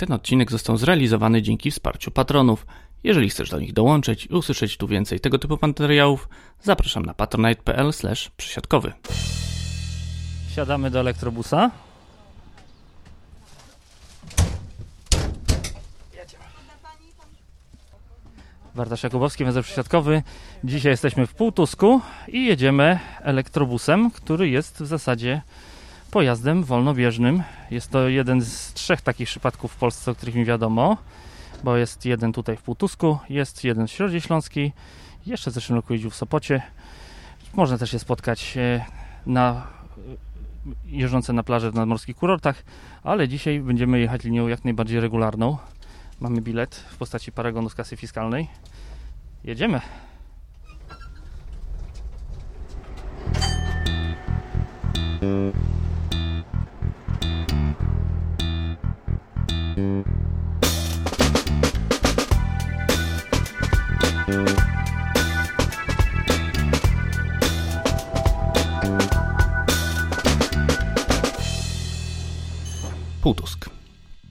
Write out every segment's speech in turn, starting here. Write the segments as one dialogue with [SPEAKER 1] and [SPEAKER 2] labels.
[SPEAKER 1] Ten odcinek został zrealizowany dzięki wsparciu patronów. Jeżeli chcesz do nich dołączyć i usłyszeć tu więcej tego typu materiałów, zapraszam na patronite.pl przysiadkowy.
[SPEAKER 2] Siadamy do elektrobusa. Bartosz Jakubowski, węzeł przysiadkowy. Dzisiaj jesteśmy w Półtusku i jedziemy elektrobusem, który jest w zasadzie pojazdem wolnobieżnym. Jest to jeden z trzech takich przypadków w Polsce, o których mi wiadomo, bo jest jeden tutaj w Półtusku, jest jeden w Środzie Śląskiej, jeszcze w zeszłym roku jeździł w Sopocie. Można też się spotkać e, na jeżdżące na plaży w nadmorskich kurortach, ale dzisiaj będziemy jechać linią jak najbardziej regularną. Mamy bilet w postaci paragonu z kasy fiskalnej. Jedziemy.
[SPEAKER 1] Półtusk.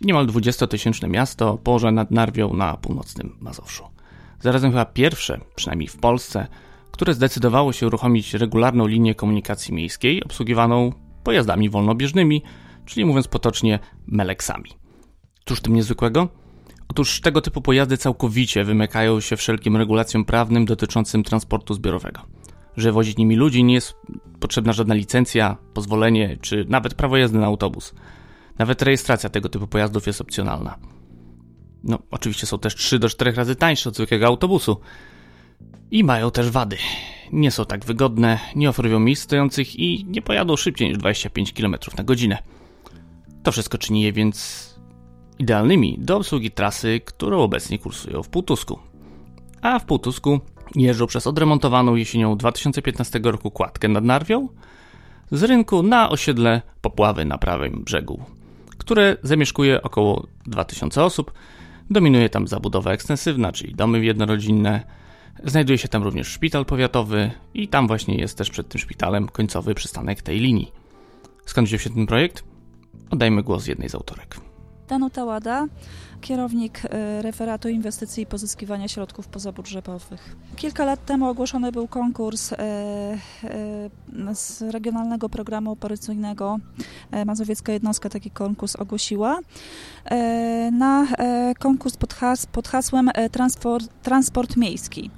[SPEAKER 1] Niemal 20-tysięczne miasto położone nad Narwią na północnym Mazowszu. Zarazem chyba pierwsze, przynajmniej w Polsce, które zdecydowało się uruchomić regularną linię komunikacji miejskiej obsługiwaną pojazdami wolnobieżnymi, czyli mówiąc potocznie meleksami. Cóż tym niezwykłego? Otóż tego typu pojazdy całkowicie wymykają się wszelkim regulacjom prawnym dotyczącym transportu zbiorowego. Że wozić nimi ludzi nie jest potrzebna żadna licencja, pozwolenie czy nawet prawo jazdy na autobus. Nawet rejestracja tego typu pojazdów jest opcjonalna. No, oczywiście są też 3 do 4 razy tańsze od zwykłego autobusu. I mają też wady. Nie są tak wygodne, nie oferują miejsc stojących i nie pojadą szybciej niż 25 km na godzinę. To wszystko czyni je więc idealnymi do obsługi trasy, którą obecnie kursują w Półtusku. A w Półtusku jeżdżą przez odremontowaną jesienią 2015 roku kładkę nad Narwią z rynku na osiedle Popławy na prawym brzegu które zamieszkuje około 2000 osób. Dominuje tam zabudowa ekstensywna, czyli domy jednorodzinne. Znajduje się tam również szpital powiatowy i tam właśnie jest też przed tym szpitalem końcowy przystanek tej linii. Skąd wziął się ten projekt? Oddajmy głos jednej z autorek.
[SPEAKER 3] Danuta Łada, kierownik e, referatu inwestycji i pozyskiwania środków pozabudżetowych. Kilka lat temu ogłoszony był konkurs e, e, z Regionalnego Programu Operacyjnego. Mazowiecka Jednostka taki konkurs ogłosiła. Na konkurs pod, has, pod hasłem transport, transport miejski.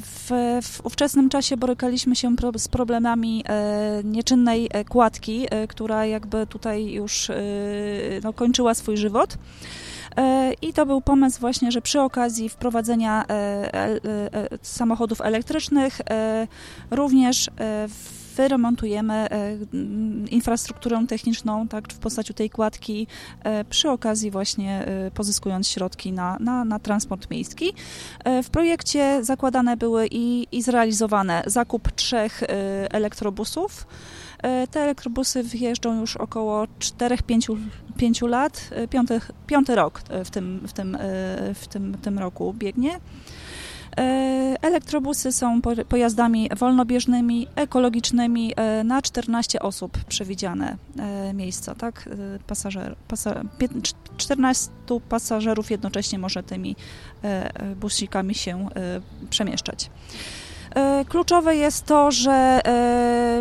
[SPEAKER 3] W, w ówczesnym czasie borykaliśmy się pro, z problemami nieczynnej kładki, która jakby tutaj już no, kończyła swój żywot. E, I to był pomysł właśnie, że przy okazji wprowadzenia e, e, samochodów elektrycznych również wyremontujemy infrastrukturę techniczną tak, w postaci tej kładki, przy okazji właśnie pozyskując środki na, na, na transport miejski. W projekcie zakładane były i, i zrealizowane zakup trzech elektrobusów. Te elektrobusy wjeżdżą już około 4-5 pięciu lat, e, piąty, piąty rok w tym, w, tym, e, w tym, tym roku biegnie. E, elektrobusy są pojazdami wolnobieżnymi, ekologicznymi, na 14 osób przewidziane miejsca, tak? Pasażer, pasa, 14 pasażerów jednocześnie może tymi busikami się przemieszczać. E, kluczowe jest to, że e,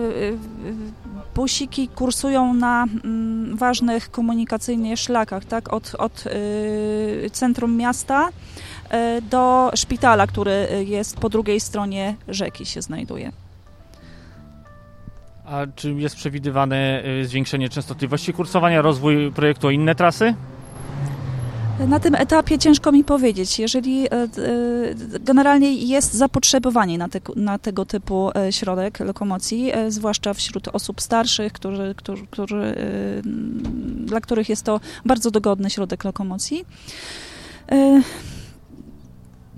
[SPEAKER 3] busiki kursują na mm, ważnych komunikacyjnie szlakach, tak? od, od e, centrum miasta do szpitala, który jest po drugiej stronie rzeki się znajduje.
[SPEAKER 2] A czy jest przewidywane zwiększenie częstotliwości kursowania, rozwój projektu o inne trasy?
[SPEAKER 3] Na tym etapie ciężko mi powiedzieć. Jeżeli e, e, generalnie jest zapotrzebowanie na, te, na tego typu e, środek lokomocji, zwłaszcza wśród osób starszych, którzy, którzy, którzy, dla których jest to bardzo dogodny środek lokomocji.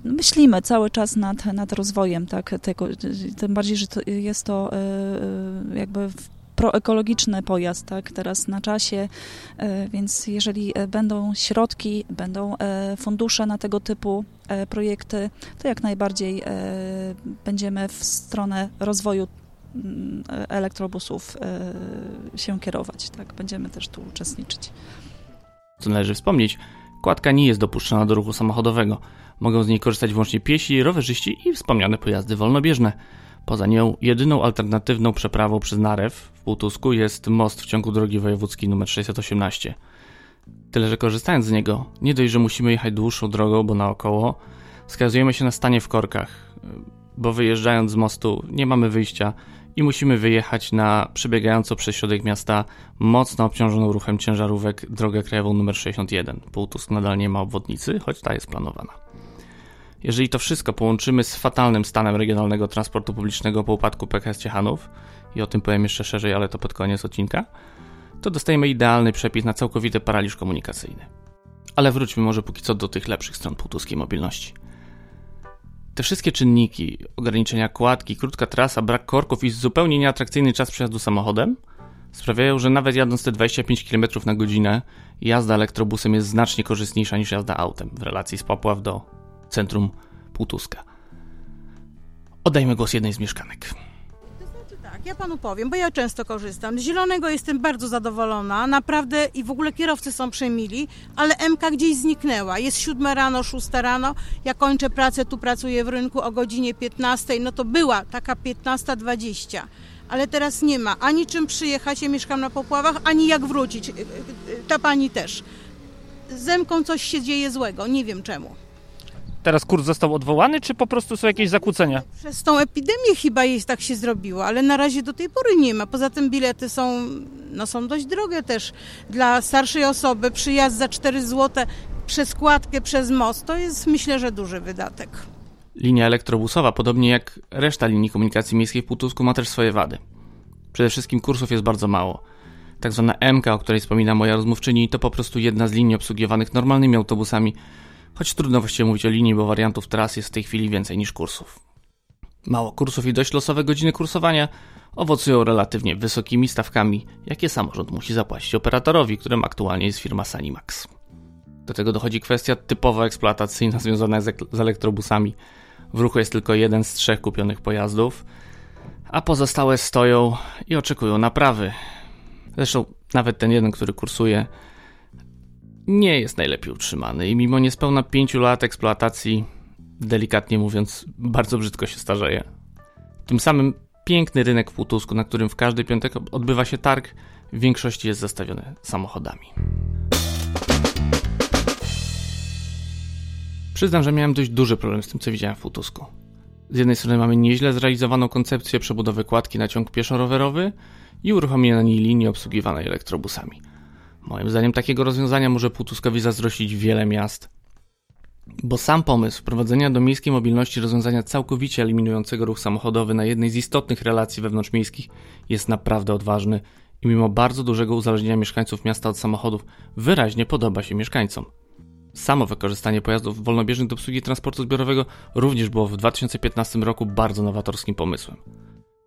[SPEAKER 3] Myślimy cały czas nad, nad rozwojem tak, tego, tym bardziej, że to jest to jakby proekologiczny pojazd, tak, teraz na czasie, e, więc jeżeli e, będą środki, będą e, fundusze na tego typu projekty, to jak najbardziej będziemy w stronę rozwoju mm, elektrobusów się kierować, tak, będziemy też tu uczestniczyć.
[SPEAKER 1] Co należy wspomnieć, kładka nie jest dopuszczona do ruchu samochodowego. Mogą z niej korzystać wyłącznie piesi, rowerzyści i wspomniane pojazdy wolnobieżne. Poza nią jedyną alternatywną przeprawą przez Narew w Półtusku jest most w ciągu drogi wojewódzkiej nr 618. Tyle, że korzystając z niego, nie dość, że musimy jechać dłuższą drogą, bo naokoło, skazujemy się na stanie w korkach, bo wyjeżdżając z mostu nie mamy wyjścia i musimy wyjechać na przebiegającą przez środek miasta mocno obciążoną ruchem ciężarówek drogę krajową nr 61. Półtusk nadal nie ma obwodnicy, choć ta jest planowana. Jeżeli to wszystko połączymy z fatalnym stanem regionalnego transportu publicznego po upadku PKS Ciechanów, i o tym powiem jeszcze szerzej, ale to pod koniec odcinka, to dostajemy idealny przepis na całkowity paraliż komunikacyjny. Ale wróćmy może póki co do tych lepszych stron półtuskiej mobilności. Te wszystkie czynniki, ograniczenia kładki, krótka trasa, brak korków i zupełnie nieatrakcyjny czas przejazdu samochodem sprawiają, że nawet jadąc te 25 km na godzinę, jazda elektrobusem jest znacznie korzystniejsza niż jazda autem w relacji z Popław do centrum Półtuska. Oddajmy głos jednej z mieszkanek.
[SPEAKER 4] Tak, ja panu powiem, bo ja często korzystam. Z zielonego jestem bardzo zadowolona, naprawdę i w ogóle kierowcy są przemili, ale MK gdzieś zniknęła. Jest 7 rano, 6 rano, ja kończę pracę, tu pracuję w rynku o godzinie 15, no to była taka 15.20 ale teraz nie ma ani czym przyjechać, ja mieszkam na Popławach, ani jak wrócić. Ta pani też. Z Zemką coś się dzieje złego, nie wiem czemu.
[SPEAKER 2] Teraz kurs został odwołany, czy po prostu są jakieś zakłócenia?
[SPEAKER 4] Przez tą epidemię chyba jest tak się zrobiło, ale na razie do tej pory nie ma. Poza tym bilety są, no są dość drogie też. Dla starszej osoby przyjazd za 4 zł przez kładkę, przez most, to jest myślę, że duży wydatek.
[SPEAKER 1] Linia elektrobusowa, podobnie jak reszta linii komunikacji miejskiej w Półtusku, ma też swoje wady. Przede wszystkim kursów jest bardzo mało. Tak zwana MK, o której wspomina moja rozmówczyni, to po prostu jedna z linii obsługiwanych normalnymi autobusami, choć trudno właściwie mówić o linii, bo wariantów tras jest w tej chwili więcej niż kursów. Mało kursów i dość losowe godziny kursowania owocują relatywnie wysokimi stawkami, jakie samorząd musi zapłacić operatorowi, którym aktualnie jest firma Sanimax. Do tego dochodzi kwestia typowo eksploatacyjna związana z elektrobusami. W ruchu jest tylko jeden z trzech kupionych pojazdów, a pozostałe stoją i oczekują naprawy. Zresztą nawet ten jeden, który kursuje, nie jest najlepiej utrzymany i mimo niespełna 5 lat eksploatacji, delikatnie mówiąc, bardzo brzydko się starzeje. Tym samym piękny rynek w Półtusku, na którym w każdy piątek odbywa się targ, w większości jest zastawiony samochodami. Przyznam, że miałem dość duży problem z tym, co widziałem w Półtusku. Z jednej strony mamy nieźle zrealizowaną koncepcję przebudowy kładki na ciąg pieszo-rowerowy i uruchomienie na niej linii obsługiwanej elektrobusami – Moim zdaniem takiego rozwiązania może Półtuskowi zazdrościć wiele miast. Bo sam pomysł wprowadzenia do miejskiej mobilności rozwiązania całkowicie eliminującego ruch samochodowy na jednej z istotnych relacji wewnątrzmiejskich jest naprawdę odważny i mimo bardzo dużego uzależnienia mieszkańców miasta od samochodów wyraźnie podoba się mieszkańcom. Samo wykorzystanie pojazdów wolnobieżnych do obsługi transportu zbiorowego również było w 2015 roku bardzo nowatorskim pomysłem.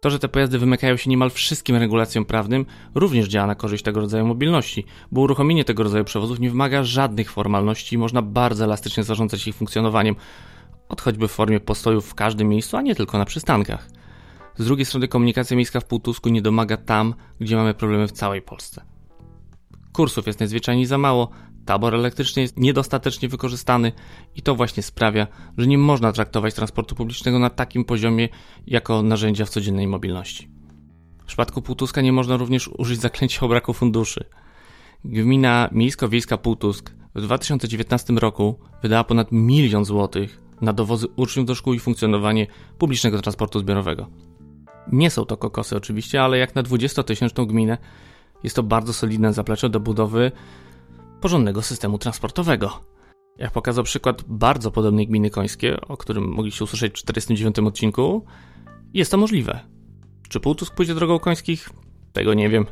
[SPEAKER 1] To, że te pojazdy wymykają się niemal wszystkim regulacjom prawnym, również działa na korzyść tego rodzaju mobilności, bo uruchomienie tego rodzaju przewozów nie wymaga żadnych formalności i można bardzo elastycznie zarządzać ich funkcjonowaniem, od choćby w formie postojów w każdym miejscu, a nie tylko na przystankach. Z drugiej strony komunikacja miejska w Półtusku nie domaga tam, gdzie mamy problemy w całej Polsce. Kursów jest najzwyczajniej za mało, Tabor elektryczny jest niedostatecznie wykorzystany i to właśnie sprawia, że nie można traktować transportu publicznego na takim poziomie jako narzędzia w codziennej mobilności. W przypadku Półtuska nie można również użyć zaklęcia o braku funduszy. Gmina miejsko-wiejska Półtusk w 2019 roku wydała ponad milion złotych na dowozy uczniów do szkół i funkcjonowanie publicznego transportu zbiorowego. Nie są to kokosy oczywiście, ale jak na 20-tysięczną gminę jest to bardzo solidne zaplecze do budowy porządnego systemu transportowego. Jak pokazał przykład bardzo podobnej gminy końskie, o którym mogliście usłyszeć w 49 odcinku, jest to możliwe. Czy Półtusk pójdzie drogą końskich? Tego nie wiem.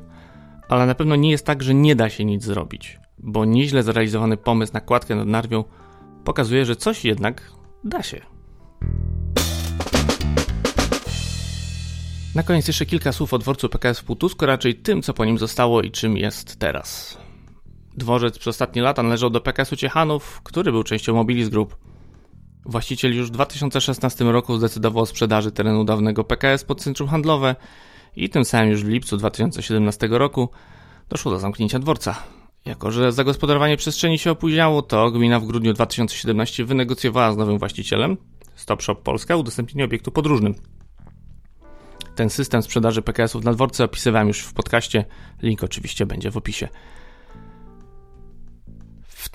[SPEAKER 1] Ale na pewno nie jest tak, że nie da się nic zrobić, bo nieźle zrealizowany pomysł na kładkę nad Narwią pokazuje, że coś jednak da się. Na koniec jeszcze kilka słów o dworcu PKS w Półtusku, raczej tym, co po nim zostało i czym jest teraz. Dworzec przez ostatnie lata należał do PKS-u Ciechanów, który był częścią Mobilis Group. Właściciel już w 2016 roku zdecydował o sprzedaży terenu dawnego PKS pod centrum handlowe i tym samym już w lipcu 2017 roku doszło do zamknięcia dworca. Jako, że zagospodarowanie przestrzeni się opóźniało, to gmina w grudniu 2017 wynegocjowała z nowym właścicielem, Stop Shop Polska, udostępnienie obiektu podróżnym. Ten system sprzedaży PKS-ów na dworce opisywałem już w podcaście, link oczywiście będzie w opisie.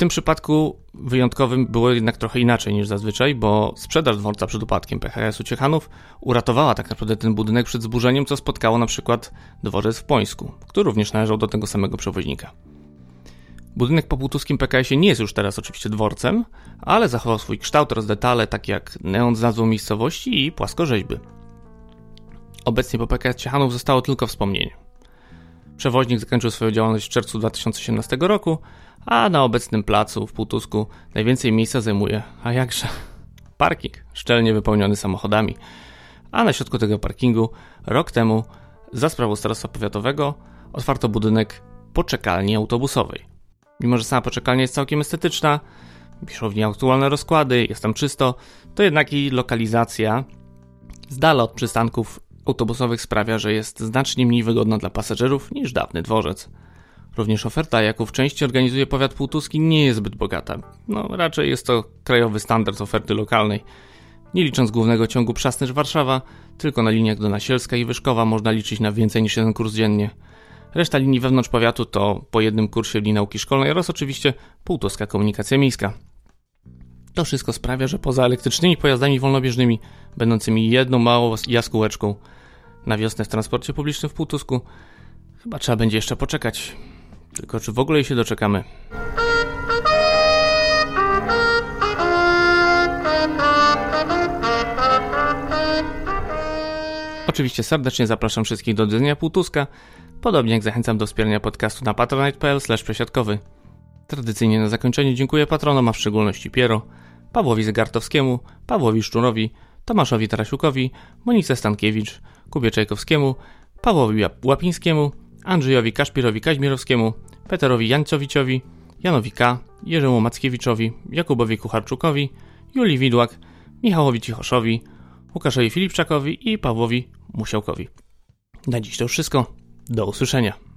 [SPEAKER 1] Tym przypadku wyjątkowym było jednak trochę inaczej niż zazwyczaj, bo sprzedaż dworca przed upadkiem PHS-u Ciechanów uratowała tak naprawdę ten budynek przed zburzeniem, co spotkało na przykład dworzec w Pońsku, który również należał do tego samego przewoźnika. Budynek po półtuskim PKS-ie nie jest już teraz oczywiście dworcem, ale zachował swój kształt oraz detale, takie jak neon z nazwą miejscowości i płaskorzeźby. Obecnie po PKS Ciechanów zostało tylko wspomnienie. Przewoźnik zakończył swoją działalność w czerwcu 2018 roku, a na obecnym placu w Półtusku najwięcej miejsca zajmuje, a jakże, parking, szczelnie wypełniony samochodami. A na środku tego parkingu rok temu za sprawą Starostwa Powiatowego otwarto budynek poczekalni autobusowej. Mimo, że sama poczekalnia jest całkiem estetyczna, piszą w niej aktualne rozkłady, jest tam czysto, to jednak i lokalizacja z dala od przystanków autobusowych sprawia, że jest znacznie mniej wygodna dla pasażerów niż dawny dworzec. Również oferta, jaką w części organizuje powiat półtuski, nie jest zbyt bogata. No, raczej jest to krajowy standard oferty lokalnej. Nie licząc głównego ciągu Przasnysz-Warszawa, tylko na liniach do Nasielska i Wyszkowa można liczyć na więcej niż jeden kurs dziennie. Reszta linii wewnątrz powiatu to po jednym kursie linii nauki szkolnej oraz oczywiście półtuska komunikacja miejska. To wszystko sprawia, że poza elektrycznymi pojazdami wolnobieżnymi, będącymi jedną małą jaskółeczką na wiosnę w transporcie publicznym w Półtusku, chyba trzeba będzie jeszcze poczekać. Tylko czy w ogóle jej się doczekamy? Oczywiście serdecznie zapraszam wszystkich do Dnia Półtuska, podobnie jak zachęcam do wspierania podcastu na patronite.pl przesiadkowy. Tradycyjnie na zakończenie dziękuję patronom, a w szczególności Piero, Pawłowi Zegartowskiemu, Pawłowi Szczurowi, Tomaszowi Tarasiukowi, Monice Stankiewicz, Kubie Czajkowskiemu, Pawłowi Łapińskiemu, Andrzejowi Kaszpirowi Kaźmirowskiemu, Peterowi Jańcowiciowi, Janowi K., Jerzemu Mackiewiczowi, Jakubowi Kucharczukowi, Julii Widłak, Michałowi Cichoszowi, Łukaszowi Filipczakowi i Pawłowi Musiałkowi. Na dziś to już wszystko. Do usłyszenia.